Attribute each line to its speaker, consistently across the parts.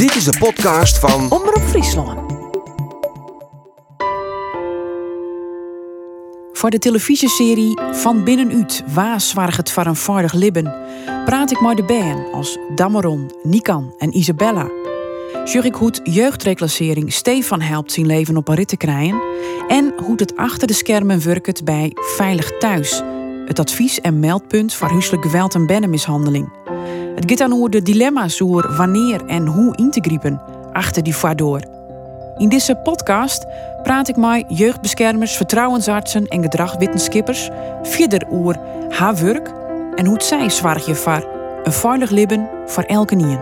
Speaker 1: Dit is de podcast van
Speaker 2: Omroep Friesland. Voor de televisieserie Van Binnenuit, waar zwaar het voor een vaardig libben, praat ik met de band als Dameron, Nikan en Isabella. Jurk hoe het jeugdreclassering Stefan helpt zijn leven op een rit te krijgen en hoe het achter de schermen werkt bij Veilig Thuis, het advies- en meldpunt voor huiselijk geweld en bennenmishandeling. Het gaat dan over de dilemma's over wanneer en hoe in te griepen achter die door. In deze podcast praat ik met jeugdbeschermers, vertrouwensartsen en gedragwetenskippers verder over haar werk en hoe zij zorgen voor een veilig leven voor elke nien.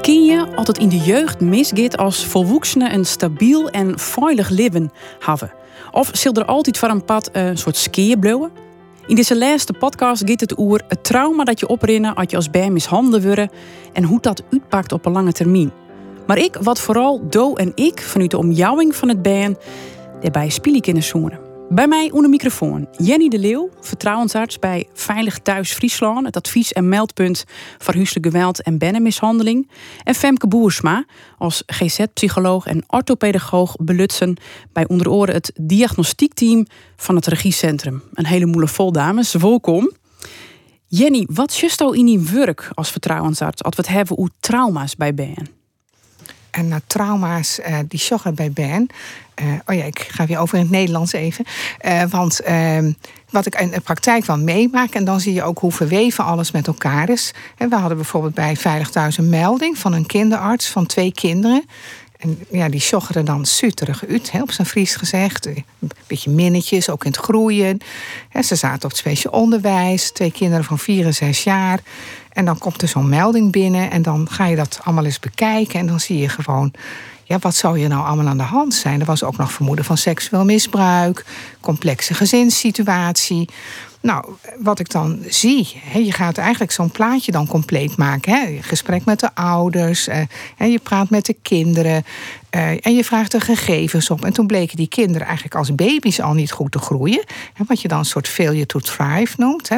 Speaker 2: Ken je altijd in de jeugd misgeet als volwassenen een stabiel en veilig leven hebben? Of zil er altijd voor een pad een soort skeer blowen? In deze laatste podcast gaat het over het trauma dat je oprinnen als je als bij mishandeld wordt en hoe dat uitpakt op een lange termijn. Maar ik, wat vooral Do en ik vanuit de omjouwing van het band, daarbij spelen kunnen zoenen. Bij mij onder microfoon Jenny de Leeuw, vertrouwensarts bij Veilig Thuis Friesland, het advies- en meldpunt voor huiselijk geweld en bennenmishandeling. En Femke Boersma als GZ-psycholoog en orthopedagoog belutsen bij onder oren het diagnostiekteam van het regiecentrum. Een hele moele vol dames, welkom. Jenny, wat just al in die werk als vertrouwensarts als we het hebben over trauma's bij BN?
Speaker 3: En naar trauma's uh, die sjoggen bij Ben. Uh, oh ja, ik ga weer over in het Nederlands even. Uh, want ehm, wat ik in de praktijk wel meemaak, en dan zie je ook hoe verweven alles met elkaar is. En we hadden bijvoorbeeld bij Veilig Thuis een melding van een kinderarts van twee kinderen. En ja, die sjoggeren dan suterig uit, op zijn Fries gezegd. Een beetje minnetjes, ook in het groeien. ze zaten op het speciaal onderwijs, twee kinderen van vier en zes jaar. En dan komt er zo'n melding binnen en dan ga je dat allemaal eens bekijken. En dan zie je gewoon, ja, wat zou je nou allemaal aan de hand zijn? Er was ook nog vermoeden van seksueel misbruik, complexe gezinssituatie. Nou, wat ik dan zie, je gaat eigenlijk zo'n plaatje dan compleet maken. Hè? Gesprek met de ouders, eh, je praat met de kinderen eh, en je vraagt de gegevens op. En toen bleken die kinderen eigenlijk als baby's al niet goed te groeien. Hè, wat je dan een soort failure to thrive noemt.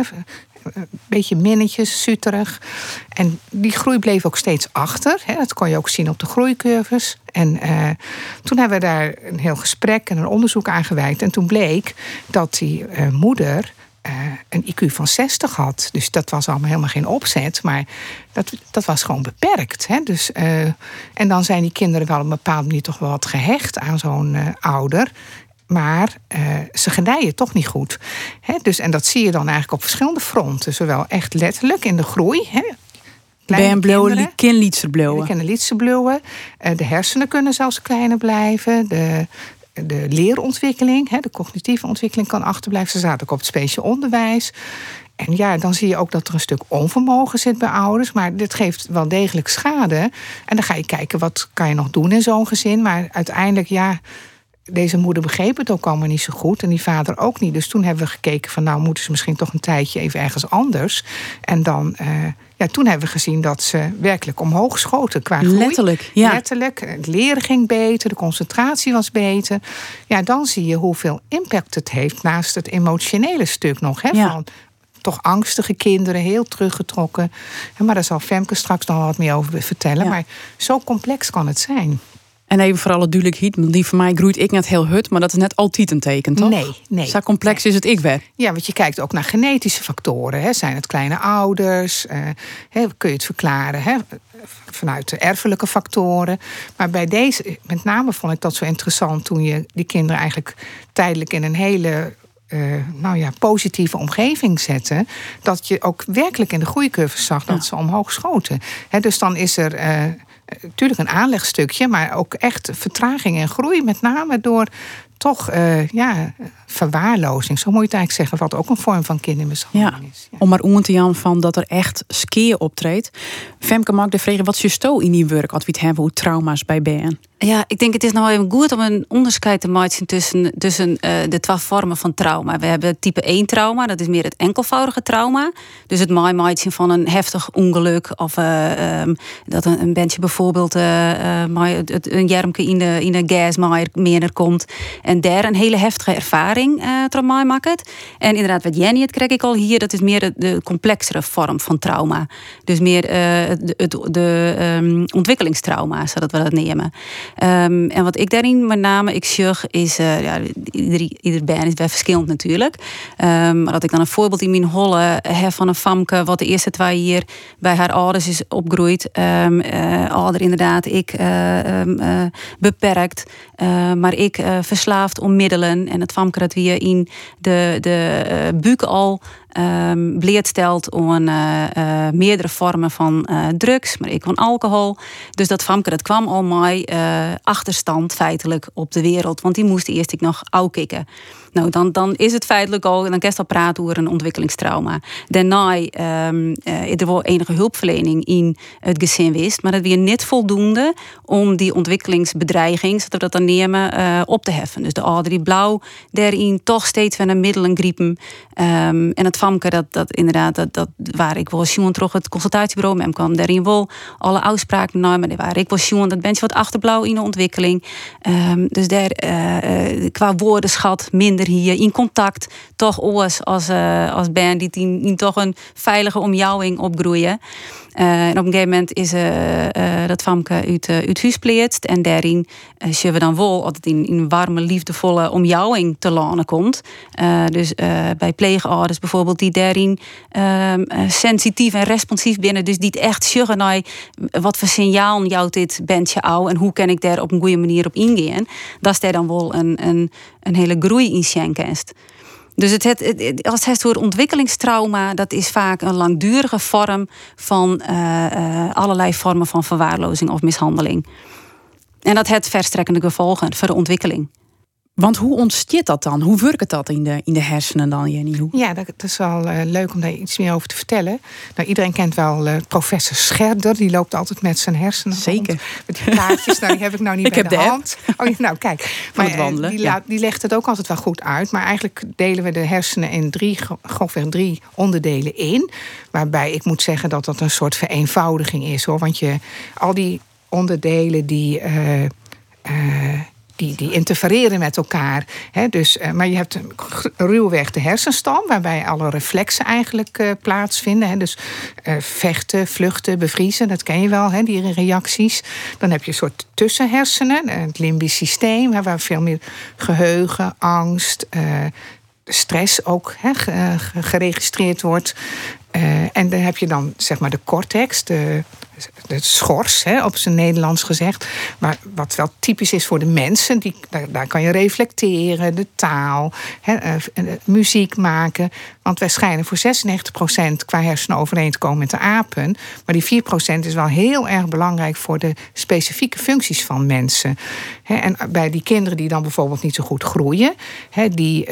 Speaker 3: Een beetje minnetjes, suterig. En die groei bleef ook steeds achter. Hè? Dat kon je ook zien op de groeicurves. En uh, toen hebben we daar een heel gesprek en een onderzoek aan gewijd. En toen bleek dat die uh, moeder uh, een IQ van 60 had. Dus dat was allemaal helemaal geen opzet. Maar dat, dat was gewoon beperkt. Hè? Dus, en dan zijn die kinderen wel op een bepaalde manier toch wel wat gehecht aan zo'n ouder. Maar uh, ze gedijen toch niet goed. dus, en dat zie je dan eigenlijk op verschillende fronten. Zowel echt letterlijk in de groei. He,
Speaker 2: ben blauwe, kin lietse blauwe.
Speaker 3: kunnen lietse blauwe. Uh, de hersenen kunnen zelfs kleiner blijven. De, de leerontwikkeling, de cognitieve ontwikkeling kan achterblijven. Ze zaten ook op het speciaal onderwijs. En ja, dan zie je ook dat er een stuk onvermogen zit bij ouders. Maar dit geeft wel degelijk schade. En dan ga je kijken, wat kan je nog doen in zo'n gezin? Maar uiteindelijk, ja deze moeder begreep het ook allemaal niet zo goed. En die vader ook niet. Dus toen hebben we gekeken van nou moeten ze misschien toch een tijdje even ergens anders. En dan, uh, ja, toen hebben we gezien dat ze werkelijk omhoog schoten qua groei.
Speaker 2: Letterlijk, ja.
Speaker 3: Letterlijk. Het leren ging beter, de concentratie was beter. Ja, dan zie je hoeveel impact het heeft naast het emotionele stuk nog. Hè, ja. van, toch angstige kinderen, heel teruggetrokken. Maar daar zal Femke straks nog wat meer over vertellen. Maar zo complex kan het zijn.
Speaker 2: En even voor alle duidelijkheid, want die van mij groeit ik net heel hut, maar dat is net altijd een teken, toch?
Speaker 3: Nee, nee.
Speaker 2: Zo complex is het ik weer.
Speaker 3: Ja, want je kijkt ook naar genetische factoren. Hè. Zijn het kleine ouders? Uh, hè, kun je het verklaren hè? vanuit de erfelijke factoren? Maar bij deze, met name vond ik dat zo interessant toen je die kinderen eigenlijk tijdelijk in een hele uh, nou ja, positieve omgeving zette, dat je ook werkelijk in de groeicurve zag dat ze omhoog schoten. He, dus dan is er uh, natuurlijk een aanlegstukje, maar ook echt vertraging en groei, met name door toch uh, ja, verwaarlozing, zo moet je het eigenlijk zeggen, wat ook een vorm van kindermishandeling
Speaker 2: ja, is. Ja. Om maar om te jan van dat er echt skeer optreedt. Femke mag de vragen, wat is je sto in die werk, als we het hebben hoe trauma's bij BN?
Speaker 4: Ja, ik denk het is nou even goed om een onderscheid te maken tussen, tussen uh, de twee vormen van trauma. We hebben type 1 trauma, dat is meer het enkelvoudige trauma. Dus het maaien van een heftig ongeluk of uh, um, dat een, een bandje bijvoorbeeld uh, een jermke in de, in de gasmaaier meer komt. En daar een hele heftige ervaring uh, trauma maakt. En inderdaad, wat Jenny het krijg ik al hier, dat is meer de, complexere vorm van trauma. Dus meer de, de, de um, ontwikkelingstrauma, zodat we dat nemen. Um, en wat ik daarin met name ik zeg, is, ja, ieder, ieder band is wel verschillend natuurlijk. Um, maar dat ik dan een voorbeeld in mijn holle heb van een famke, wat de eerste twee jaar bij haar ouders is opgroeid. Um, ouder inderdaad, ik uh, beperkt, maar ik verslaafd om middelen. En het famke dat we in de, de buik al um, stelt om uh, meerdere vormen van uh, drugs, maar ik van alcohol. Dus dat famke dat kwam al mij achterstand feitelijk op de wereld, want die moest eerst ik nog kicken. Nou, dan, dan is het feitelijk al, dan je al praten over een ontwikkelingstrauma. Daarna um, er wel enige hulpverlening in het gezin wist, maar dat weer niet voldoende om die ontwikkelingsbedreiging, zodat we dat dan nemen, op te heffen. Dus de ouder blauw daarin toch steeds van een middelen griepen. Um, en het dat, dat inderdaad, dat, dat waar ik wel Sjoen terug het consultatiebureau met kwam, daarin wel alle afspraken namen, waar ik was Sjoen, dat bent wat achterblauw in de ontwikkeling. Um, dus daar uh, qua woordenschat minder hier in contact. Toch oors als, uh, als band die, toch een veilige omjouwing opgroeien. Uh, en op een gegeven moment is uh, uh, dat famke uit, uit huis pleert. En daarin zien we dan wel het in, in warme, liefdevolle omjouwing te lanen komt. dus bij pleegouders bijvoorbeeld, die daarin ehm, sensitief en responsief binnen. Dus die echt zeggen naar wat voor signaal jouwt dit bandje oud en hoe kan ik daar op een goede manier op ingaan. Dat is daar dan wel een, een, een hele groei in schenkenst. Dus het, het, het, als het soort ontwikkelingstrauma, dat is vaak een langdurige vorm van uh, uh, allerlei vormen van verwaarlozing of mishandeling. En dat heeft verstrekkende gevolgen voor de ontwikkeling.
Speaker 2: Want hoe ontstiet dat dan? Hoe werkt dat in de, in de hersenen dan, Jenny?
Speaker 3: Ja, dat, is wel uh, leuk om daar iets meer over te vertellen. Nou, iedereen kent wel uh, professor Scherder. Die loopt altijd met zijn hersenen
Speaker 2: Zeker.
Speaker 3: Met die plaatjes, nou, die heb ik nou niet
Speaker 2: ik
Speaker 3: bij
Speaker 2: heb
Speaker 3: de,
Speaker 2: de
Speaker 3: hand. Oh, nou, kijk.
Speaker 2: Maar, het wandelen,
Speaker 3: die,
Speaker 2: ja.
Speaker 3: die legt het ook altijd wel goed uit. Maar eigenlijk delen we de hersenen in drie, grofweg drie onderdelen in. Waarbij ik moet zeggen dat dat een soort vereenvoudiging is. hoor. Want je, al die onderdelen die... Uh, die, die interfereren met elkaar. Hè? Dus, uh, maar je hebt ruwweg de hersenstam, waarbij alle reflexen eigenlijk uh, plaatsvinden. Hè? Dus uh, vechten, vluchten, bevriezen, dat ken je wel, hè? die reacties. Dan heb je een soort tussenhersenen, het limbisch systeem, waar veel meer geheugen, angst, stress ook geregistreerd wordt. Uh, en dan heb je dan zeg maar de cortex, de, de schors, hè, op zijn Nederlands gezegd. Maar wat wel typisch is voor de mensen, die, daar, kan je reflecteren, de taal, hè, uh, muziek maken. Want wij schijnen voor 96% qua hersenen overeen te komen met de apen. Maar die 4% is wel heel erg belangrijk voor de specifieke functies van mensen. Hè, en bij die kinderen die dan bijvoorbeeld niet zo goed groeien, hè, die.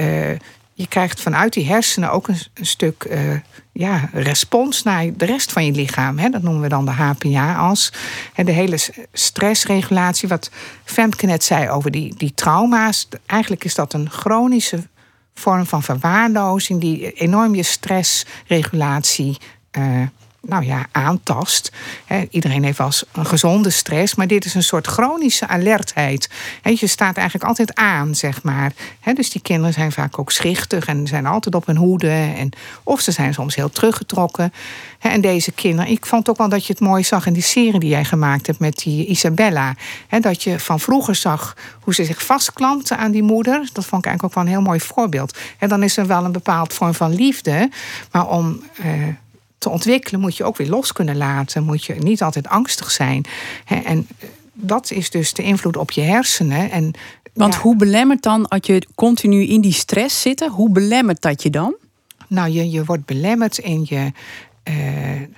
Speaker 3: Je krijgt vanuit die hersenen ook een, stuk ja, respons naar de rest van je lichaam. Hè? Dat noemen we dan de HPA-as. De hele stressregulatie, wat Femke net zei over die, die trauma's. Eigenlijk is dat een chronische vorm van verwaarlozing die enorm je stressregulatie uh, nou ja, aantast. iedereen heeft wel eens een gezonde stress, maar dit is een soort chronische alertheid. je staat eigenlijk altijd aan, zeg maar. dus die kinderen zijn vaak ook schichtig en zijn altijd op hun hoede. En, of ze zijn soms heel teruggetrokken. en deze kinderen, ik vond ook wel dat je het mooi zag in die serie die jij gemaakt hebt met die Isabella. dat je van vroeger zag hoe ze zich vastklampte aan die moeder. Dat vond ik eigenlijk ook wel een heel mooi voorbeeld. En dan is er wel een bepaald vorm van liefde, maar om. Eh, te ontwikkelen moet je ook weer los kunnen laten. Moet je niet altijd angstig zijn. En dat is dus de invloed op je hersenen. En,
Speaker 2: Want hoe belemmert dan, als je continu in die stress zit, hoe belemmert dat je dan?
Speaker 3: Nou, je, je wordt belemmerd in je uh,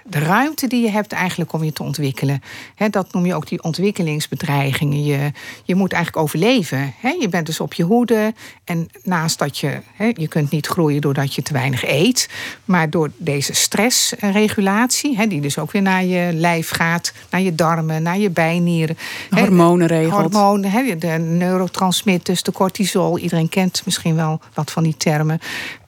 Speaker 3: de ruimte die je hebt eigenlijk om je te ontwikkelen. He, dat noem je ook die ontwikkelingsbedreigingen. Je, je moet eigenlijk overleven. He, je bent dus op je hoede. En naast dat je, he, je kunt niet groeien doordat je te weinig eet. Maar door deze stressregulatie, die dus ook weer naar je lijf gaat, naar je darmen, naar je bijnieren.
Speaker 2: Hormonen regelt.
Speaker 3: Hormonen, de neurotransmitters, de cortisol. Iedereen kent misschien wel wat van die termen.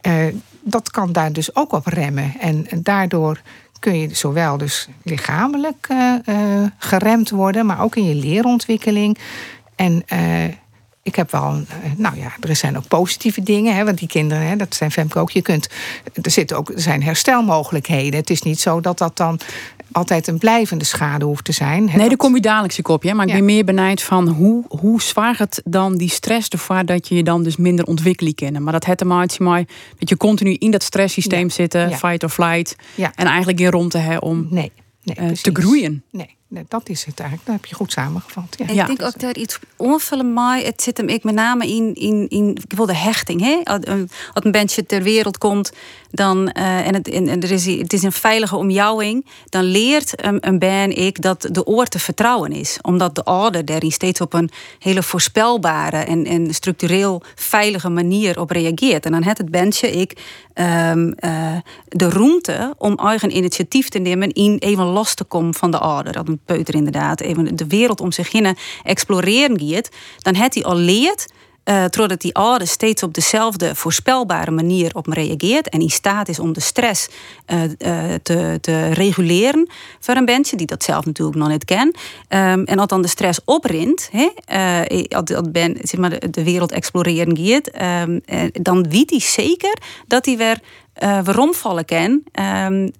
Speaker 3: Uh, dat kan daar dus ook op remmen. En, daardoor kun je zowel dus lichamelijk uh, geremd worden, maar ook in je leerontwikkeling. En uh, ik heb wel, nou ja, er zijn ook positieve dingen, hè, want die kinderen, hè, dat zijn Femke je kunt, er, zitten ook, er zijn herstelmogelijkheden. Het is niet zo dat dat dan altijd een blijvende schade hoeft te zijn.
Speaker 2: Nee, daar kom je dadelijk op, ja. Maar ik ben meer benijd van hoe, hoe zwaar het dan die stress ervoor dat je je dan dus minder ontwikkelen kennen. Maar dat het maatje maar dat je continu in dat stresssysteem zitten, fight or flight. En eigenlijk geen rond te hebben om
Speaker 3: nee, nee,
Speaker 2: uh, te groeien.
Speaker 3: Nee dat is het eigenlijk. Dat heb je goed samengevat.
Speaker 4: Ja. ik denk ook dat iets onvullen maar het zit hem ik met name in, in, in ik wil de hechting. Hè? Als een bandje ter wereld komt, dan, uh, en, het, en, er is, het is een veilige omjouwing, dan leert een, een band ik dat de oor te vertrouwen is. Omdat de orde daarin steeds op een hele voorspelbare en, en structureel veilige manier op reageert. En dan heeft het bandje ik um, uh, de ruimte om eigen initiatief te nemen in even los te komen van de orde. Een peuter inderdaad even de wereld om zich heen exploreren gaat, dan heeft hij al leerd uh, doordat die ouder steeds op dezelfde voorspelbare manier op me reageert en in staat is om de stress uh, uh, te, te, reguleren voor een bandje die dat zelf natuurlijk nog niet kent. Um, en als dan de stress oprint, als dat ben, zeg maar, de, de wereld exploreren gaat, um, dan weet hij zeker dat hij weer waarom vallen kan um,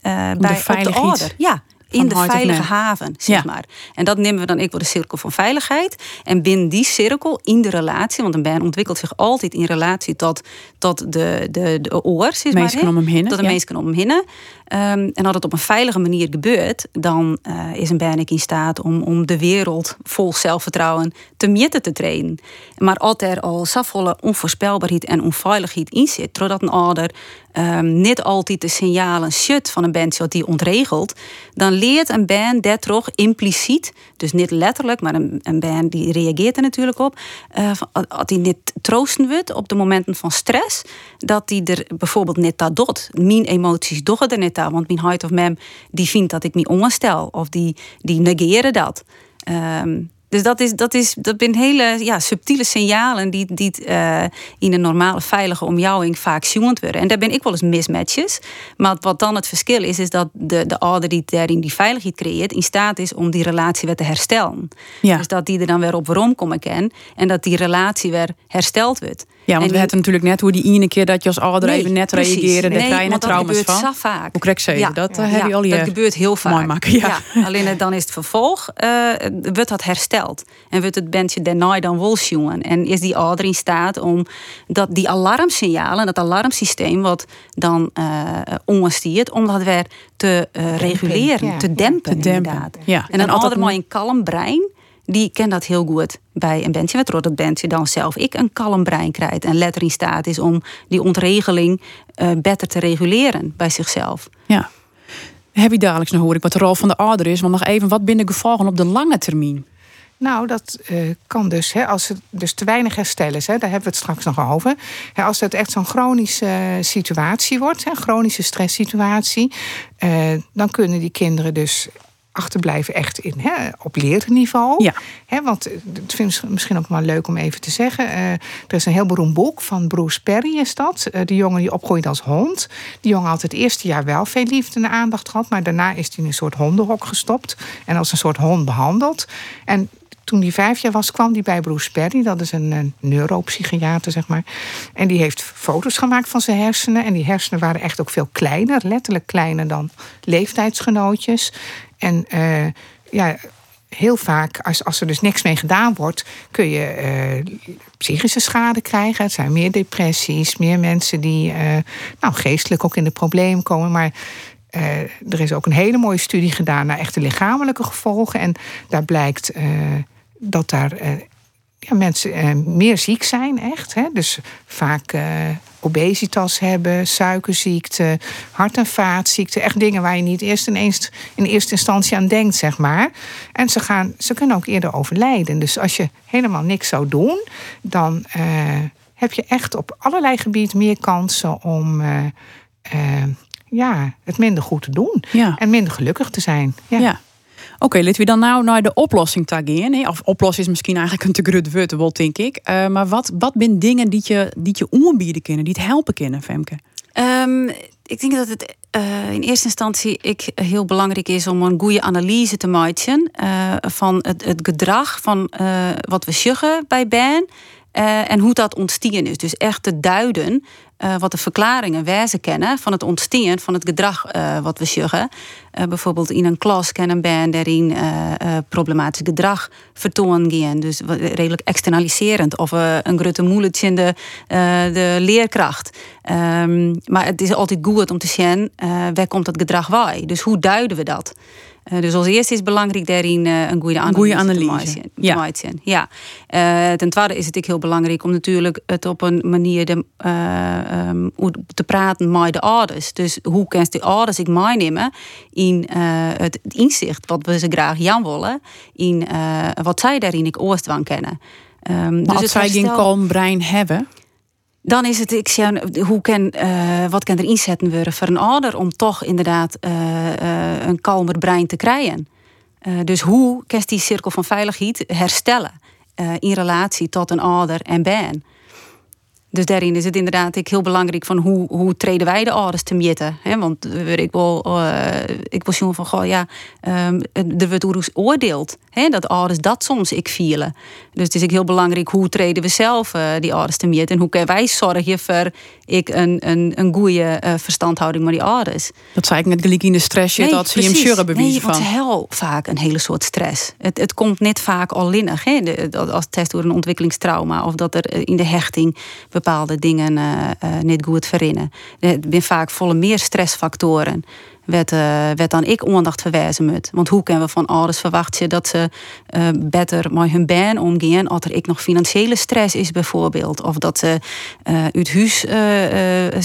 Speaker 4: bij de op de ouder. Ja, in de veilige haven, zeg maar. En dat nemen we dan ik voor de cirkel van veiligheid. En binnen die cirkel, in de relatie, want een band ontwikkelt zich altijd in relatie tot, tot de, de, de oor, zeg maar.
Speaker 2: om hem
Speaker 4: Tot de ja. mensen om hem. Um, en als het op een veilige manier gebeurt, dan uh, is een band in staat om, om de wereld vol zelfvertrouwen te meten te trainen. Maar als er al zoveel onvoorspelbaarheid en onveiligheid in zit, doordat een ouder um, niet altijd de signalen shut van een band wat die ontregelt, dan leert een band dat toch impliciet, dus niet letterlijk, maar een, een band die reageert er natuurlijk op, uh, als die niet troosten wordt op de momenten van stress, dat die er bijvoorbeeld niet dat doet. Mijn emoties doggen er niet aan, want mijn hart of mem die vindt dat ik me onstel of die, die negeren dat. Um, dus dat, is, dat, is, dat zijn hele ja, subtiele signalen die, die uh, in een normale veilige omjouwing vaak zoend worden. En daar ben ik wel eens mismatches. Maar wat dan het verschil is, is dat de, de ouder die daarin die veiligheid creëert, in staat is om die relatie weer te herstellen. Ja. Dus dat die er dan weer op waarom komen kan en dat die relatie weer hersteld wordt.
Speaker 2: Ja, want we hebben natuurlijk net hoe die ene keer dat je als ouder even net reageerde, daar krijg je net trauma's van.
Speaker 4: Zo vaak.
Speaker 2: Hoe krijg je
Speaker 4: ja.
Speaker 2: dat? Uh, heb je al
Speaker 4: je dat gebeurt heel vaak.
Speaker 2: Maken, ja.
Speaker 4: Alleen dan is het vervolg, uh, wordt dat hersteld. En wordt het bandje daarna dan wel jongen. En is die ouder in staat om dat, die alarmsignalen, dat alarmsysteem wat dan uh, om dat weer te uh, reguleren, te dempen, te dempen. inderdaad.
Speaker 2: Ja.
Speaker 4: En, dan altijd maar een kalm brein die kent dat heel goed bij een bandje. Waardoor dat bandje dan zelf ik een kalm brein krijgt. En letter in staat is om die ontregeling uh, beter te reguleren bij zichzelf.
Speaker 2: Ja. Heb je dadelijk nog hoor ik wat de rol van de ouder is. Maar nog even, wat binnen gevolgen op de lange termijn?
Speaker 3: Nou, dat uh, kan dus. Hè, als het dus te weinig herstellen is, hè, daar hebben we het straks nog over. Hè, als het echt zo'n chronische uh, situatie wordt, een chronische stresssituatie, uh, dan kunnen die kinderen dus achterblijven echt in, hè, op leerniveau.
Speaker 2: Ja.
Speaker 3: Hè, want het vind ik misschien ook wel leuk om even te zeggen. Uh, er is een heel beroemd boek van Bruce Perry is dat. Uh, de jongen die opgroeit als hond. Die jongen had het eerste jaar wel veel liefde en aandacht gehad. Maar daarna is hij in een soort hondenhok gestopt. En als een soort hond behandeld. En toen hij vijf jaar was, kwam hij bij Bruce Perry. Dat is een, een, neuropsychiater, zeg maar. En die heeft foto's gemaakt van zijn hersenen. En die hersenen waren echt ook veel kleiner. Letterlijk kleiner dan leeftijdsgenootjes. En uh, ja, heel vaak, als, als er dus niks mee gedaan wordt, kun je uh, psychische schade krijgen. Het zijn meer depressies, meer mensen die uh, nou, geestelijk ook in de problemen komen. Maar er is ook een hele mooie studie gedaan naar echte lichamelijke gevolgen. En daar blijkt dat daar ja, mensen meer ziek zijn, echt. Hè? Dus vaak obesitas hebben, suikerziekte, hart- en vaatziekte. Echt dingen waar je niet eerst ineens in eerste instantie aan denkt, zeg maar. En ze, gaan, ze kunnen ook eerder overlijden. Dus als je helemaal niks zou doen, dan uh, heb je echt op allerlei gebieden meer kansen om. Ja, het minder goed te doen.
Speaker 2: Ja.
Speaker 3: En minder gelukkig te zijn. ja.
Speaker 2: ja. Oké, okay, laten we dan nou naar de oplossing taggen. Of oplossing is misschien eigenlijk een te wel, denk ik. Uh, maar wat, wat zijn dingen die je, die je aanbieden kunnen, die het helpen kunnen, Femke?
Speaker 4: Um, ik denk dat het uh, in eerste instantie ik heel belangrijk is om een goede analyse te maken van het, het, gedrag van wat we zeggen bij Ben. En hoe dat ontstaan is. Dus echt te duiden uh, wat de verklaringen wijzen kennen van het ontstaan van het gedrag uh, wat we zeggen. bijvoorbeeld in een klas kennen band daarin problematisch gedrag vertonen. Dus redelijk externaliserend of een grote moeletje in de, de leerkracht. Um, maar het is altijd goed om te zien waar komt dat gedrag bij. Dus hoe duiden we dat? Uh, dus als eerste is belangrijk daarin uh, een goede analyse,
Speaker 2: goede analyse.
Speaker 4: te maken. Ja. ja. Uh, ten tweede is het ook heel belangrijk om natuurlijk het op een manier de, um, te praten met de ouders. Dus hoe kan de ouders ik meenemen in het inzicht wat we ze graag Jan willen, in wat zij daarin ik oost van kennen.
Speaker 2: Um, maar dus als zij geen kalm brein hebben
Speaker 4: dan is het, ik zeg, hoe kan, uh, wat kan er inzetten worden voor een ouder om toch inderdaad uh, uh, een kalmer brein te krijgen? dus hoe kan die cirkel van veiligheid herstellen in relatie tot een ouder en ben? Dus daarin is het inderdaad ik heel belangrijk van hoe, hoe treden wij de ouders te meten. Want ik wil, uh, ik wil zien van, goh, ja, um, er wordt oordeeld. He, dat ouders dat soms ik vielen. Dus het is ook heel belangrijk hoe treden we zelf uh, die ouders te meten. En hoe kunnen wij zorgen voor ik een, een, een goede uh, verstandhouding met die ouders.
Speaker 2: Dat zei ik net gelijk in de stress nee, dat ze hem surren bewijzen
Speaker 4: van. Nee, het is heel vaak een hele soort stress. Het, het komt net vaak al linnig. He, als test door een ontwikkelingstrauma of dat er in de hechting bepaalde dingen uh, uh, niet goed verinnen. Er zijn vaak volle meer stressfactoren. Werd, werd dan ik aandacht verwijzen moet. Want hoe kunnen we van ouders verwachten dat ze beter met hun baan omgaan als er ik nog financiële stress is bijvoorbeeld. Of dat ze uit huis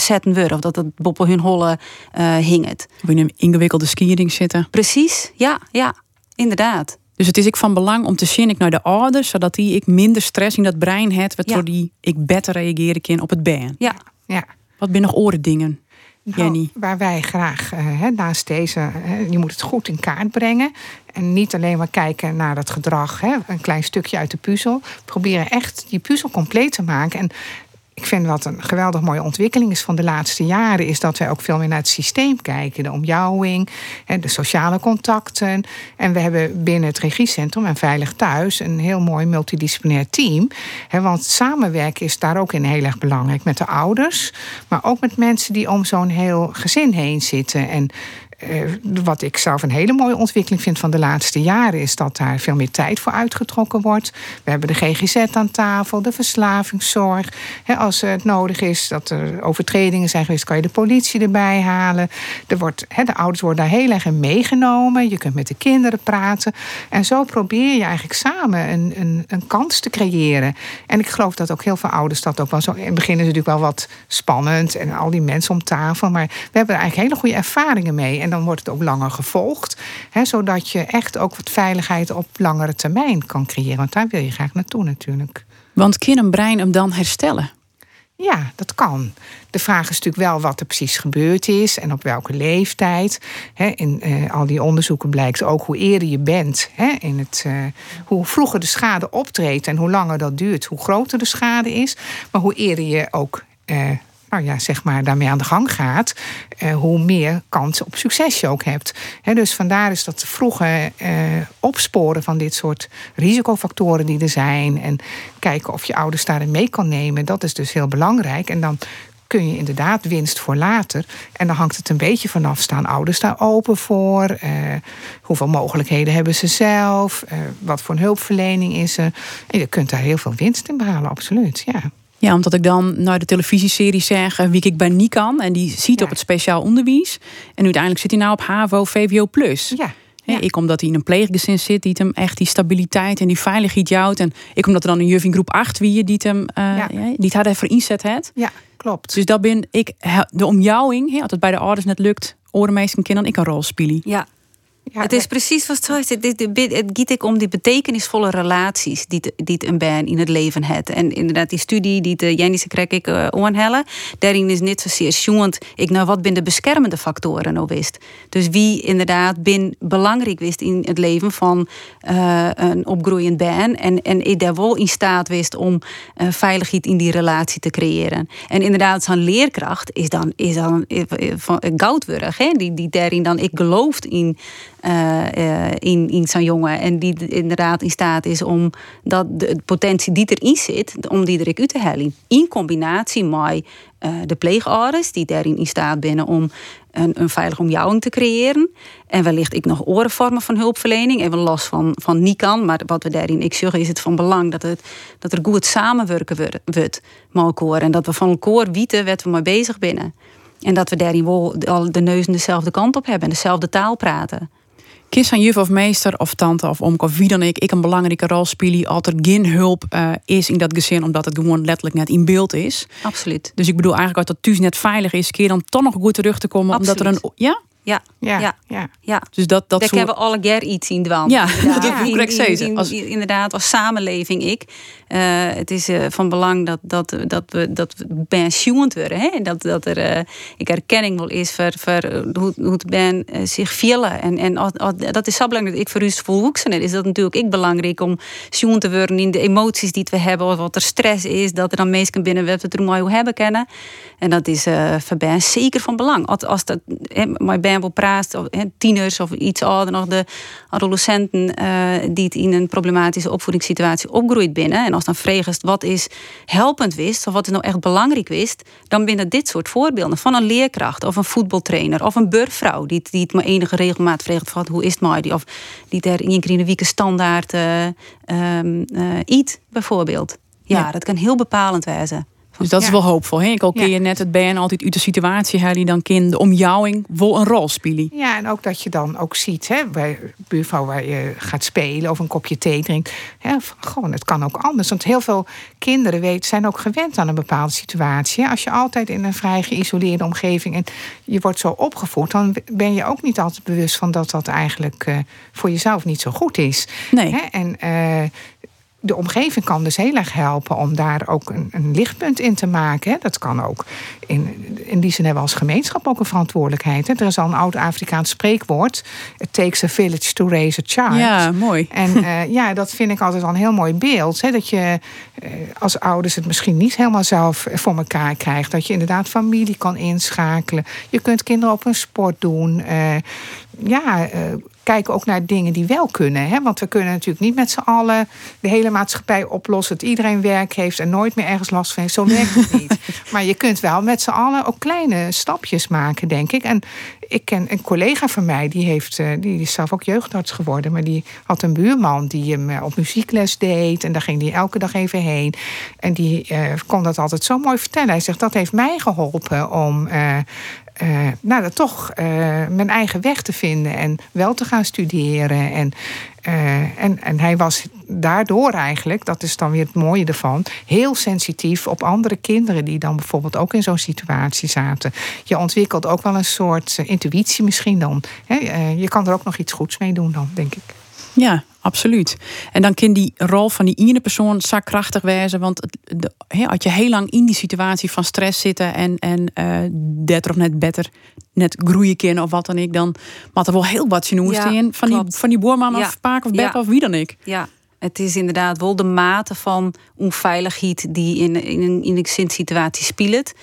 Speaker 4: zetten worden. Of dat het boppen hun holle hinget.
Speaker 2: Of in een ingewikkelde skiering zitten.
Speaker 4: Precies, ja, ja, inderdaad.
Speaker 2: Dus het is ik van belang om te zien ik naar de ouders, zodat die ik minder stress in dat brein heb, waardoor die ik beter reageren kan op het been.
Speaker 4: Ja.
Speaker 3: ja.
Speaker 2: Wat ben nog oordingen?
Speaker 3: Nou, Jenny? waar wij graag uh, naast deze, je moet het goed in kaart brengen. En niet alleen maar kijken naar het gedrag, een klein stukje uit de puzzel. Proberen echt die puzzel compleet te maken. En ik vind wat een geweldig mooie ontwikkeling is van de laatste jaren, is dat wij ook veel meer naar het systeem kijken. De omjouwing, de sociale contacten. En we hebben binnen het regiecentrum en Veilig Thuis een heel mooi multidisciplinair team. Want samenwerken is daar ook in heel erg belangrijk met de ouders, maar ook met mensen die om zo'n heel gezin heen zitten. En wat ik zelf een hele mooie ontwikkeling vind van de laatste jaren, is dat daar veel meer tijd voor uitgetrokken wordt. We hebben de GGZ aan tafel, de verslavingszorg. als het nodig is dat er overtredingen zijn geweest, kan je de politie erbij halen. Er wordt, de ouders worden daar heel erg in meegenomen. Je kunt met de kinderen praten. En zo probeer je eigenlijk samen een, een, een kans te creëren. En ik geloof dat ook heel veel ouders dat ook wel zo. In het begin is het natuurlijk wel wat spannend en al die mensen om tafel. Maar we hebben er eigenlijk hele goede ervaringen mee. Dan wordt het ook langer gevolgd. Hè, zodat je echt ook wat veiligheid op langere termijn kan creëren. Want daar wil je graag naartoe natuurlijk.
Speaker 2: Want kan een brein hem dan herstellen?
Speaker 3: Ja, dat kan. De vraag is natuurlijk wel wat er precies gebeurd is en op welke leeftijd. in uh, al die onderzoeken blijkt ook hoe eerder je bent, in het, uh, hoe vroeger de schade optreedt en hoe langer dat duurt, hoe groter de schade is. Maar hoe eerder je ook uh, nou ja, zeg maar, daarmee aan de gang gaat, eh, hoe meer kans op succes je ook hebt. dus vandaar is dat vroege eh, opsporen van dit soort risicofactoren die er zijn. En kijken of je ouders daarin mee kan nemen. Dat is dus heel belangrijk. En dan kun je inderdaad winst voor later. En dan hangt het een beetje vanaf, staan ouders daar open voor? Uh, hoeveel mogelijkheden hebben ze zelf? Uh, wat voor een hulpverlening is er? Je kunt daar heel veel winst in behalen, absoluut, ja.
Speaker 2: Ja, omdat ik dan naar de televisieserie zeg wie ik ben niet kan. En die ziet op het speciaal onderwijs. En uiteindelijk zit hij nou op HAVO, VWO+. Plus.
Speaker 3: Ja.
Speaker 2: Ik omdat hij in een pleeggezin zit, die hem echt die stabiliteit en die veiligheid jouwt. En ik omdat er dan een juf in groep 8 wie die hem uh, ja. die het inzet het.
Speaker 3: Ja, klopt.
Speaker 2: Dus dat ben ik de omjouwing, als het bij de ouders net lukt, orenmeesten kinderen ik een rol spelen.
Speaker 4: Ja, het is precies wat het is. Het gaat ik om die betekenisvolle relaties die, die een band in het leven heeft. En inderdaad, die studie die de Jenny krijg ik uh, daarin is niet zozeer schoend. Ik nou wat ben de beschermende factoren nou wist. Dus wie inderdaad bin belangrijk wist in het leven van uh, een opgroeiend band. En, en ik daar wel in staat wist om uh, veiligheid in die relatie te creëren. En inderdaad, zijn leerkracht is dan, is dan? Die, die daarin dan ik gelooft in in, in zo'n jongen. En die inderdaad in staat is om dat de, potentie die erin zit, om die er uit te halen. In combinatie met de pleegouders, die daarin in staat binnen om een, een veilige omjouwing te creëren. En wellicht ik nog orenvormen van hulpverlening, even los van, van Nikan. Maar wat we daarin ik zeg, is het van belang dat, het, dat er goed samenwerken wordt met elkaar. En dat we van elkaar weten wat we mee bezig binnen. En dat we daarin wel al de neuzen dezelfde kant op hebben en dezelfde taal praten.
Speaker 2: Kies aan juf of meester of tante of oom of wie dan ik, ik een belangrijke rol spelen er geen hulp uh, is in dat gezin, omdat het gewoon letterlijk net in beeld is.
Speaker 4: Absoluut.
Speaker 2: Dus ik bedoel eigenlijk als dat thuis net veilig is, keer dan toch nog goed terug te komen,
Speaker 4: Absoluut.
Speaker 2: omdat er een ja.
Speaker 4: Ja, ja, ja. ja.
Speaker 2: Dus dat, dat
Speaker 4: Daar
Speaker 2: soort...
Speaker 4: hebben we alle keer iets in dwan.
Speaker 2: Ja, dat
Speaker 4: ja.
Speaker 2: moet ik
Speaker 4: in,
Speaker 2: zeggen.
Speaker 4: in,
Speaker 2: Als...
Speaker 4: Inderdaad, als samenleving ik. Uh, het is uh, van belang dat, dat, dat we, dat we pensioend worden. Hè? En dat, dat er uh, ik erkenning wel is voor, voor hoe, hoe het ben zich vielen. En, en als, als, dat is zo belangrijk dat ik voor u volwassen is dat natuurlijk ik belangrijk om pensioen te worden in de emoties die we hebben. Of wat er stress is. Dat er dan mensen binnen we het mooi hebben kennen. En dat is voor ben zeker van belang. Als, als dat praat tieners of iets ouder nog de adolescenten uh, die het in een problematische opvoedingssituatie opgroeit binnen. En als dan vraagt wat is helpend wist of wat is nou echt belangrijk wist, dan binnen dit soort voorbeelden van een leerkracht of een voetbaltrainer of een burgvrouw die, die het maar enige regelmaat vraagt van hoe is het maar die of die er in een week standaard uh, um, uh, eat bijvoorbeeld. Ja, ja, dat kan heel bepalend wezen.
Speaker 2: Dus dat is wel hoopvol. Hè? Ik al keer je net het ben altijd uit de situatie hè, die dan kind de omjouwing wel een rol spelen.
Speaker 3: Ja, en ook dat je dan ook ziet hè, bij buurvrouw waar je gaat spelen of een kopje thee drinkt. Hè, gewoon, het kan ook anders. Want heel veel kinderen weet, zijn ook gewend aan een bepaalde situatie. Als je altijd in een vrij geïsoleerde omgeving en je wordt zo opgevoed, dan ben je ook niet altijd bewust van dat dat eigenlijk uh, voor jezelf niet zo goed is.
Speaker 2: Nee.
Speaker 3: Hè? En uh, de omgeving kan dus heel erg helpen om daar ook een, een lichtpunt in te maken. Dat kan ook. In, in die zin hebben we als gemeenschap ook een verantwoordelijkheid. Er is al een oud Afrikaans spreekwoord. It takes a village to raise a child.
Speaker 2: Ja, mooi.
Speaker 3: En uh, ja, dat vind ik altijd wel een heel mooi beeld. Hè? Dat je uh, als ouders het misschien niet helemaal zelf voor elkaar krijgt. Dat je inderdaad familie kan inschakelen. Je kunt kinderen op een sport doen. Uh, ja, kijken ook naar dingen die wel kunnen. Hè? Want we kunnen natuurlijk niet met z'n allen de hele maatschappij oplossen. Dat iedereen werk heeft en nooit meer ergens last van heeft. Zo werkt het niet. maar je kunt wel met z'n allen ook kleine stapjes maken, denk ik. En ik ken een collega van mij, die, heeft, die is zelf ook jeugdarts geworden. Maar die had een buurman die hem op muziekles deed. En daar ging hij elke dag even heen. En die uh, kon dat altijd zo mooi vertellen. Hij zegt, dat heeft mij geholpen om... uh, nou, dat toch uh, mijn eigen weg te vinden en wel te gaan studeren. En, uh, en, en hij was daardoor eigenlijk, dat is dan weer het mooie ervan, heel sensitief op andere kinderen die dan bijvoorbeeld ook in zo'n situatie zaten. Je ontwikkelt ook wel een soort intuïtie misschien dan. Hè? je kan er ook nog iets goeds mee doen dan, denk ik.
Speaker 2: Ja, absoluut. En dan kan die rol van die ene persoon zo krachtig wezen. Want de, he, als je heel lang in die situatie van stress zitten en, en uh, dat of net beter net groeien kunnen of wat dan ik, dan maar er wel heel wat zien ja, in van die, van die boorman ja. of paak of ja. of wie dan ik.
Speaker 4: Ja. Het is inderdaad wel de mate van onveiligheid die in, in, een, in een situatie speelt.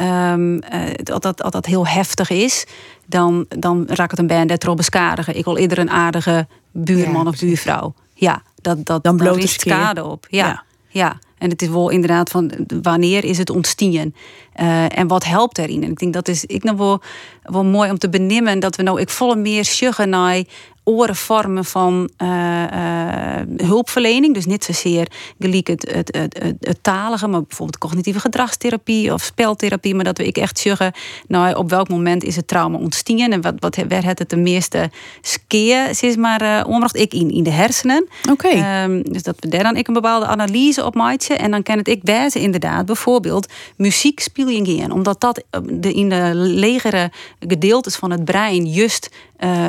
Speaker 4: Um, dat, dat, dat dat heel heftig is, dan, dan raakt het een band beschadigen. Ik wil eerder een aardige buurman ja, of buurvrouw. Ja, dat, dat,
Speaker 2: dan bloot
Speaker 4: is schade op. Ja, ja, ja. En het is wel inderdaad van wanneer is het ontstien uh, en wat helpt erin. En ik denk dat is ik nog wel, wel mooi om te beninnen dat we nou ik volle meer sjuggen naar oren vormen van uh, uh, hulpverlening. Dus niet zozeer gelijk het, het, het, talige, maar bijvoorbeeld cognitieve gedragstherapie of speltherapie. Maar dat we ik echt zeggen, nou, op welk moment is het trauma ontstien en wat, wat werd het de meeste skeer, is maar uh, ombracht ik in, in de hersenen.
Speaker 2: Oké.
Speaker 4: Okay. Um, dus dat we daar dan ik een bepaalde analyse op maken en dan kan het ik wijzen inderdaad bijvoorbeeld muziek speel je in, omdat dat de, in de legere gedeeltes van het brein juist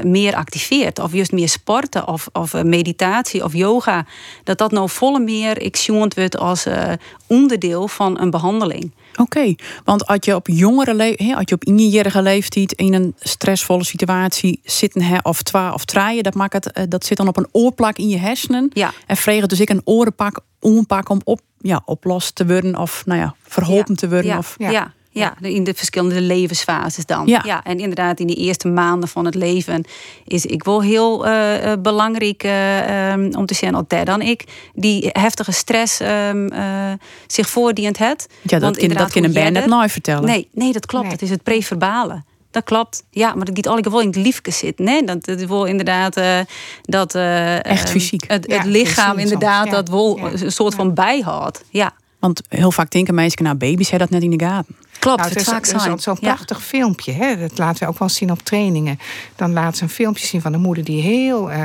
Speaker 4: meer activeert. Of juist meer sporten of, of uh, meditatie of yoga. Dat dat nou volle meer ik wordt als uh, onderdeel van een behandeling.
Speaker 2: Oké, okay. want als je op jongere leeftijd, als je op injarige leeftijd in een stressvolle situatie zitten hè, of twa of traaien, dat maakt het, dat zit dan op een oorplak in je hersenen.
Speaker 4: Ja.
Speaker 2: En vregen dus ik een orenpak, oorpak om op, ja, oplost te worden of nou ja, verholpen
Speaker 4: ja.
Speaker 2: te worden.
Speaker 4: Ja.
Speaker 2: Of,
Speaker 4: ja. ja. Ja, in de verschillende levensfases dan.
Speaker 2: Ja.
Speaker 4: en inderdaad, in die eerste maanden van het leven is ik wel heel eh, eh, belangrijk eh, ehm, om te zeggen dat daar dan ik die heftige stress ehm, eh, zich voordient het.
Speaker 2: Ja, dat,
Speaker 4: Want
Speaker 2: kan,
Speaker 4: inderdaad,
Speaker 2: dat kan een band net nooit vertellen.
Speaker 4: Nee, nee, dat klopt.
Speaker 3: Nee.
Speaker 4: Dat is het preverbale. Dat klopt. Ja, maar dat gaat alle wel in het liefke zitten. Nee, dat, is wel inderdaad eh, dat eh,
Speaker 2: Echt
Speaker 4: eh,
Speaker 2: fysiek.
Speaker 4: Het,
Speaker 3: Ja,
Speaker 4: het lichaam inderdaad
Speaker 3: ja.
Speaker 4: dat wel
Speaker 3: Ja.
Speaker 4: een soort van bijhoudt. Ja,
Speaker 2: Want heel vaak denken mensen, nou baby's hebben dat net in de gaten.
Speaker 4: Klopt.
Speaker 3: Nou,
Speaker 4: het
Speaker 3: het is, het zo'n
Speaker 4: Ja.
Speaker 3: prachtig filmpje. Hè? Dat laten we ook wel zien op trainingen. Dan laten ze een filmpje zien van een moeder die heel eh,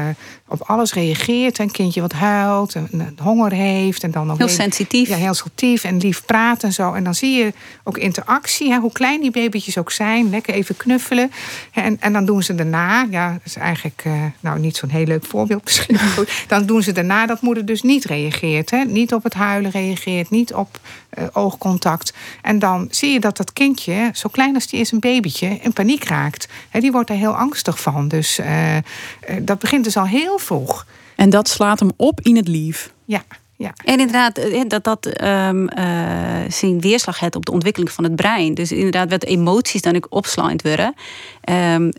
Speaker 3: op alles reageert. Een kindje wat huilt, en, en honger heeft. En dan ook
Speaker 4: Heel sensitief.
Speaker 3: Ja, heel sensitief en lief praat en zo. En dan zie je ook interactie, hè, hoe klein die babytjes ook zijn. Lekker even knuffelen. En, en dan doen ze daarna, ja, dat is eigenlijk eh, nou niet zo'n heel leuk voorbeeld misschien. Dan doen ze daarna dat moeder dus niet reageert. Hè. Niet op het huilen reageert, niet op eh, oogcontact. En dan zie je dat dat kindje, zo klein als die is, een babytje, in paniek raakt. Hè, die wordt er heel angstig van. Dus eh, eh, dat begint dus al heel vroeg.
Speaker 2: En dat slaat hem op in het lief.
Speaker 3: Ja,
Speaker 4: En inderdaad, eh, dat dat ehm eh, zijn weerslag heeft op de ontwikkeling van het brein. Dus inderdaad, wat emoties dan ook opslaand worden. Ehm,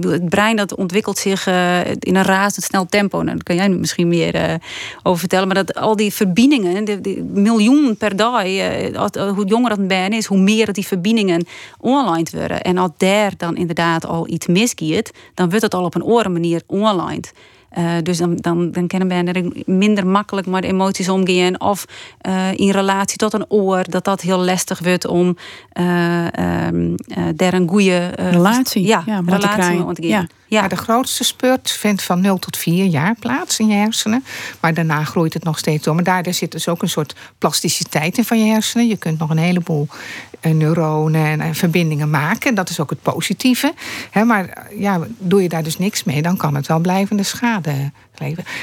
Speaker 4: het brein dat ontwikkelt zich eh, in een razendsnel tempo. Nou, daar kan jij misschien meer eh, over vertellen. Maar dat al die verbindingen, miljoen per dag, eh, hoe jonger dat brein is, hoe meer dat die verbindingen online worden. En als daar dan inderdaad al iets misgaat, dan wordt het al op een andere manier online. Eh, dus dan, dan, dan kunnen mensen minder makkelijk met emoties omgaan. Of eh, in relatie tot een oor, dat dat heel lastig wordt om eh, daar een goede
Speaker 2: Relatie,
Speaker 4: ja,
Speaker 2: te
Speaker 4: relatie
Speaker 2: krijgen.
Speaker 4: te gaan.
Speaker 2: Ja.
Speaker 4: Ja.
Speaker 3: De grootste spurt vindt van 0 tot 4 jaar plaats in je hersenen. Maar daarna groeit het nog steeds door. Maar daardoor zit dus ook een soort plasticiteit in van je hersenen. Je kunt nog een heleboel eh, neuronen en, en verbindingen maken. Dat is ook het positieve. Maar ja, doe je daar dus niks mee, dan kan het wel blijvende schade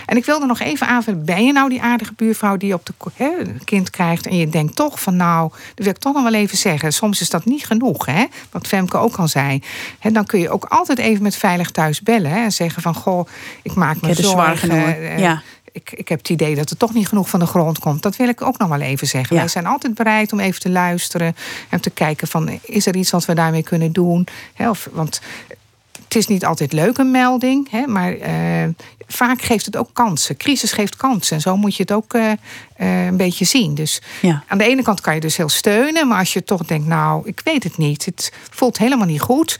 Speaker 3: En ik wilde nog even aanvullen. Ben je nou die aardige buurvrouw die op de een kind krijgt... en je denkt toch van nou, dat wil ik toch nog wel even zeggen. Soms is dat niet genoeg, hè? wat Femke ook al zei. Hè, dan kun je ook altijd even met Veilig Thuis bellen... Hè, en zeggen van, goh, ik maak me zorgen. eh,
Speaker 2: Ja.
Speaker 3: ik, ik heb het idee dat er toch niet genoeg van de grond komt. Dat wil ik ook nog wel even zeggen.
Speaker 2: Ja.
Speaker 3: Wij zijn altijd bereid om even te luisteren... en te kijken van, is er iets wat we daarmee kunnen doen? Hè, of, want het is niet altijd leuk, een melding. Hè, maar eh, vaak geeft het ook kansen. Crisis geeft kansen. En zo moet je het ook eh, eh, een beetje zien. Dus
Speaker 2: Ja.
Speaker 3: aan de ene kant kan je dus heel steunen. Maar als je toch denkt, nou, ik weet het niet. Het voelt helemaal niet goed.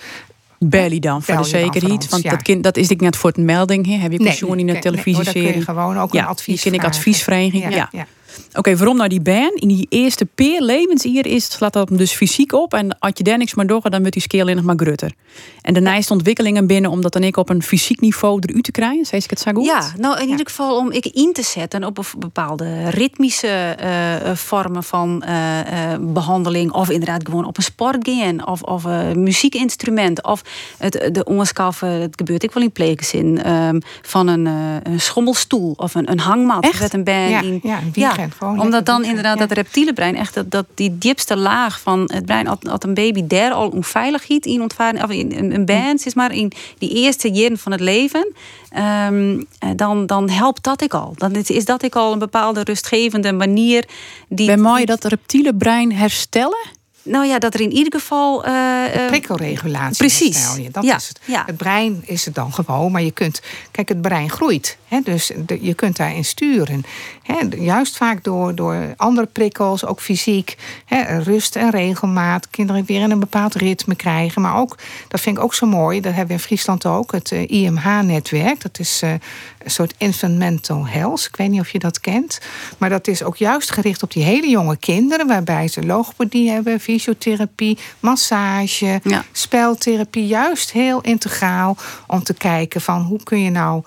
Speaker 2: Belly dan, voor
Speaker 3: Bel
Speaker 2: de zekerheid. Want
Speaker 3: ja.
Speaker 2: dat, kind, dat is ik net voor het melding. Heb je pensioen in de
Speaker 3: nee, nee, kun je gewoon ook
Speaker 2: ja,
Speaker 3: een advies
Speaker 2: ken ik. Ja.
Speaker 3: Ja,
Speaker 2: Oké, waarom nou die ban? In die eerste peer levensjaar is, slaat dat hem dus fysiek op. En als je daar niks maar doet, dan wordt die scale nog maar grutter. En daarna is ontwikkelingen binnen om dat dan ik op een fysiek niveau eruit te krijgen. Zeg ik het zo goed?
Speaker 4: Ja, nou in ieder geval om ik in te zetten op een bepaalde ritmische eh, eh, vormen van eh, eh, behandeling. Of inderdaad gewoon op een sport gaan. Of, of een muziekinstrument. Of het, de ongeskaffen, het gebeurt ik wel in pleegzin. ehm van een, een schommelstoel of een, een hangmat.
Speaker 2: Echt?
Speaker 4: Met een band
Speaker 3: Ja,
Speaker 4: in.
Speaker 3: ja, gewoon
Speaker 4: omdat dan inderdaad
Speaker 3: ja.
Speaker 4: dat reptiele brein, echt dat, dat die diepste laag van het brein, als, als een baby daar al onveilig giet in ontvaren, of in een, band, is maar in die eerste jaren van het leven, ehm, eh, dan, dan helpt dat ik al. Dan is, dat ik al een bepaalde rustgevende manier die.
Speaker 2: Ben mooi dat reptiele brein herstellen?
Speaker 4: Nou ja, dat er in ieder geval. eh,
Speaker 3: prikkelregulatie.
Speaker 4: Precies.
Speaker 3: je. Dat
Speaker 4: Ja,
Speaker 3: is het.
Speaker 4: ja.
Speaker 3: Het brein is het dan gewoon, maar je kunt. Kijk, het brein groeit. Hè, dus de- je kunt daarin sturen. Hè, juist vaak door, door andere prikkels, ook fysiek. Hè, rust en regelmaat. Kinderen weer in een bepaald ritme krijgen. Maar ook, dat vind ik ook zo mooi, dat hebben we in Friesland ook, het eh, IMH-netwerk. Dat is een soort infant mental health. Ik weet niet of je dat kent. Maar dat is ook juist gericht op die hele jonge kinderen, waarbij ze logopedie hebben, fysiotherapie, massage,
Speaker 4: Ja.
Speaker 3: speltherapie. Juist heel integraal om te kijken van hoe kun je nou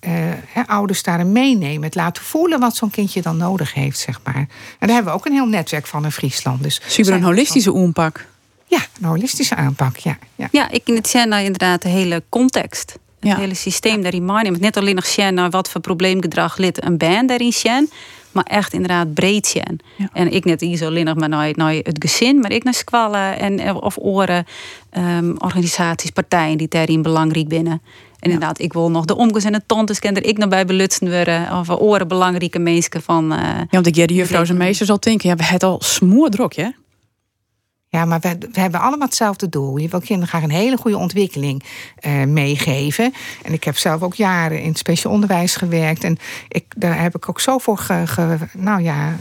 Speaker 3: eh, hè, ouders daarin meenemen. Het laten voelen wat zo'n kindje dan nodig heeft, zeg maar. En daar hebben we ook een heel netwerk van in Friesland. Dus
Speaker 2: Super een holistische oenpak.
Speaker 3: Ja, een holistische aanpak, ja. ja.
Speaker 4: Ja, ik in het zien naar inderdaad de hele context. Het
Speaker 2: Ja.
Speaker 4: hele systeem daarin meenemen. Net alleen nog zien naar wat voor probleemgedrag lid een band daarin zien. Maar echt inderdaad breed zien.
Speaker 2: Ja.
Speaker 4: En ik net niet zo alleen nog maar naar, naar het gezin. Maar ik naar squallen en, eh, of oren. ehm, organisaties, partijen die daarin belangrijk binnen. En inderdaad, ik wil nog de omgezin en de tantes ken er ik nog bij belutsen worden. Of oren belangrijke mensen van... eh,
Speaker 2: Ja, want ik jij de juffrouw zijn meester zal denken, ja, we hebben al smoordrok, hè?
Speaker 3: Ja, maar we, hebben allemaal hetzelfde doel. Je wil kinderen graag een hele goede ontwikkeling uh, meegeven. En ik heb zelf ook jaren in het speciaal onderwijs gewerkt. En ik, daar heb ik ook zo voor ge, nou ja,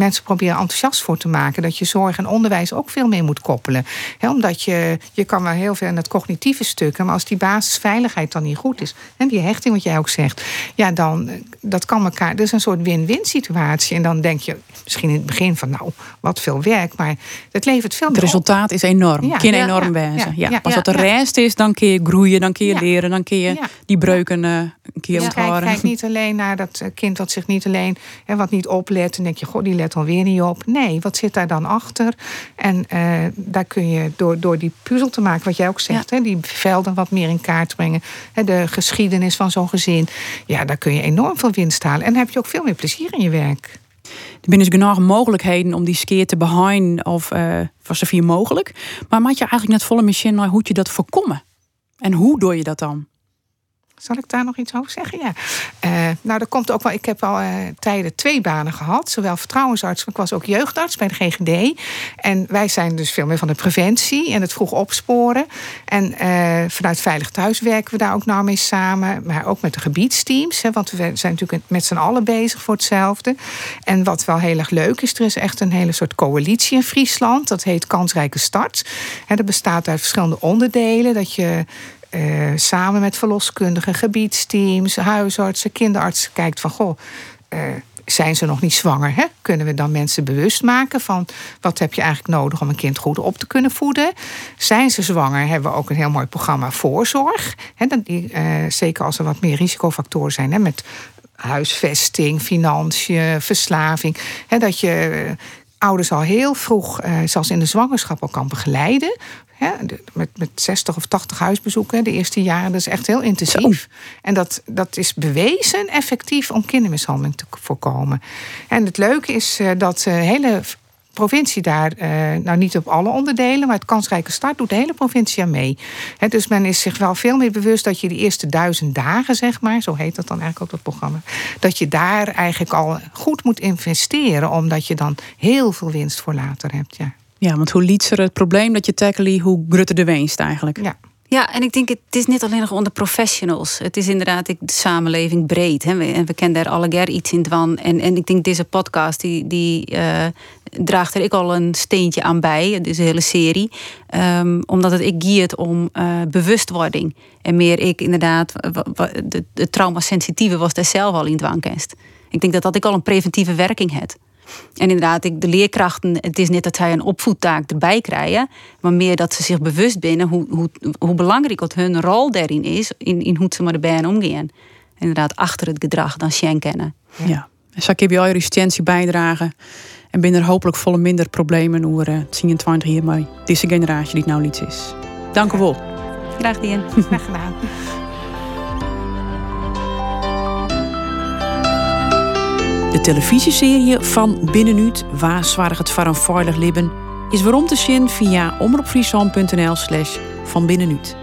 Speaker 3: mensen proberen enthousiast voor te maken. Dat je zorg en onderwijs ook veel meer moet koppelen. omdat je, je kan wel heel veel in het cognitieve stukken. Maar als die basisveiligheid dan niet goed is. En die hechting, wat jij ook zegt. Ja, dan dat kan elkaar. Dat is een soort win-win situatie. En dan denk je misschien in het begin van nou, wat veel werk. Maar het levert veel meer
Speaker 2: Het resultaat is enorm. Ja. Kan enorm ja, wezen. Ja, Pas wat de rest is, dan kun je groeien, dan kun je leren. Dan kun je die breuken uh, een keer onthouden.
Speaker 3: Kijk, kijk niet alleen naar dat kind wat zich niet alleen, hè, wat niet oplet. En denk je, god, die let alweer niet op. Nee, wat zit daar dan achter? En uh, daar kun je door, door die puzzel te maken, wat jij ook zegt, hè, die velden wat meer in kaart brengen. Hè, de geschiedenis van zo'n gezin. Ja, daar kun je enorm veel winst halen. En dan heb je ook veel meer plezier in je werk.
Speaker 2: Er zijn dus genoeg mogelijkheden om die skeer te behind of uh, voor zoveel mogelijk. Maar maak je eigenlijk net volle machine naar hoe je dat voorkomen? En hoe doe je dat dan?
Speaker 3: Zal ik daar nog iets over zeggen? Ja. Uh, nou, dat komt ook wel. Ik heb al uh, tijden twee banen gehad. Zowel vertrouwensarts, maar ik was ook jeugdarts bij de GGD. En wij zijn dus veel meer van de preventie en het vroeg opsporen. En uh, vanuit Veilig Thuis werken we daar ook nou mee samen. Maar ook met de gebiedsteams. Hè, want we zijn natuurlijk met z'n allen bezig voor hetzelfde. En wat wel heel erg leuk is, er is echt een hele soort coalitie in Friesland. Dat heet Kansrijke Start. En dat bestaat uit verschillende onderdelen. Dat je uh, samen met verloskundigen, gebiedsteams, huisartsen, kinderartsen kijkt van goh. Uh, zijn ze nog niet zwanger? Hè? Kunnen we dan mensen bewust maken van wat heb je eigenlijk nodig om een kind goed op te kunnen voeden? Zijn ze zwanger? Hebben we ook een heel mooi programma voorzorg. Hè? Die, uh, zeker als er wat meer risicofactoren zijn, hè? met huisvesting, financiën, verslaving. Hè? Dat je ouders al heel vroeg, zelfs in de zwangerschap, al kan begeleiden met, met 60 of 80 huisbezoeken de eerste jaren. Dat is echt heel intensief. En dat, dat is bewezen effectief om kindermishandeling te voorkomen. En het leuke is eh, dat de hele provincie daar, eh, nou niet op alle onderdelen, maar het kansrijke start doet de hele provincie aan mee. dus men is zich wel veel meer bewust dat je de eerste duizend dagen, zeg maar, zo heet dat dan eigenlijk ook dat programma, dat je daar eigenlijk al goed moet investeren, omdat je dan heel veel winst voor later hebt. Ja.
Speaker 2: Ja, want hoe lietser het probleem dat je tackle, hoe grutter de winst eigenlijk.
Speaker 3: Ja.
Speaker 4: Ja, en ik denk, het is niet alleen nog onder professionals. Het is inderdaad de samenleving breed. Hè. En we kennen daar alle iets in van. En, en ik denk, deze podcast, die, die uh, draagt er ik al een steentje aan bij. Deze hele serie. Um, omdat het ik giet om uh, bewustwording. En meer ik inderdaad, de, de traumasensitieve was daar zelf al in dwangkenst. Ik denk dat dat ik al een preventieve werking heb. En inderdaad, de leerkrachten, het is niet dat zij een opvoedtaak erbij krijgen, maar meer dat ze zich bewust zijn hoe, hoe, hoe belangrijk wat hun rol daarin is, in, in hoe ze met de bijen omgaan. Inderdaad, achter het gedrag dan Shen kennen.
Speaker 2: Ja. ja. En zo heb je al je resistentie bijdragen. En binnen er hopelijk volle minder problemen hoe uh, 20 hiermee deze generatie die het nou iets is. Dank u wel.
Speaker 4: Graag.
Speaker 3: Graag gedaan.
Speaker 2: De televisieserie van Binnenuut, waar zwaar het voor een libben, is waarom te zien via omroepfriesland.nl slash van Binnenuut.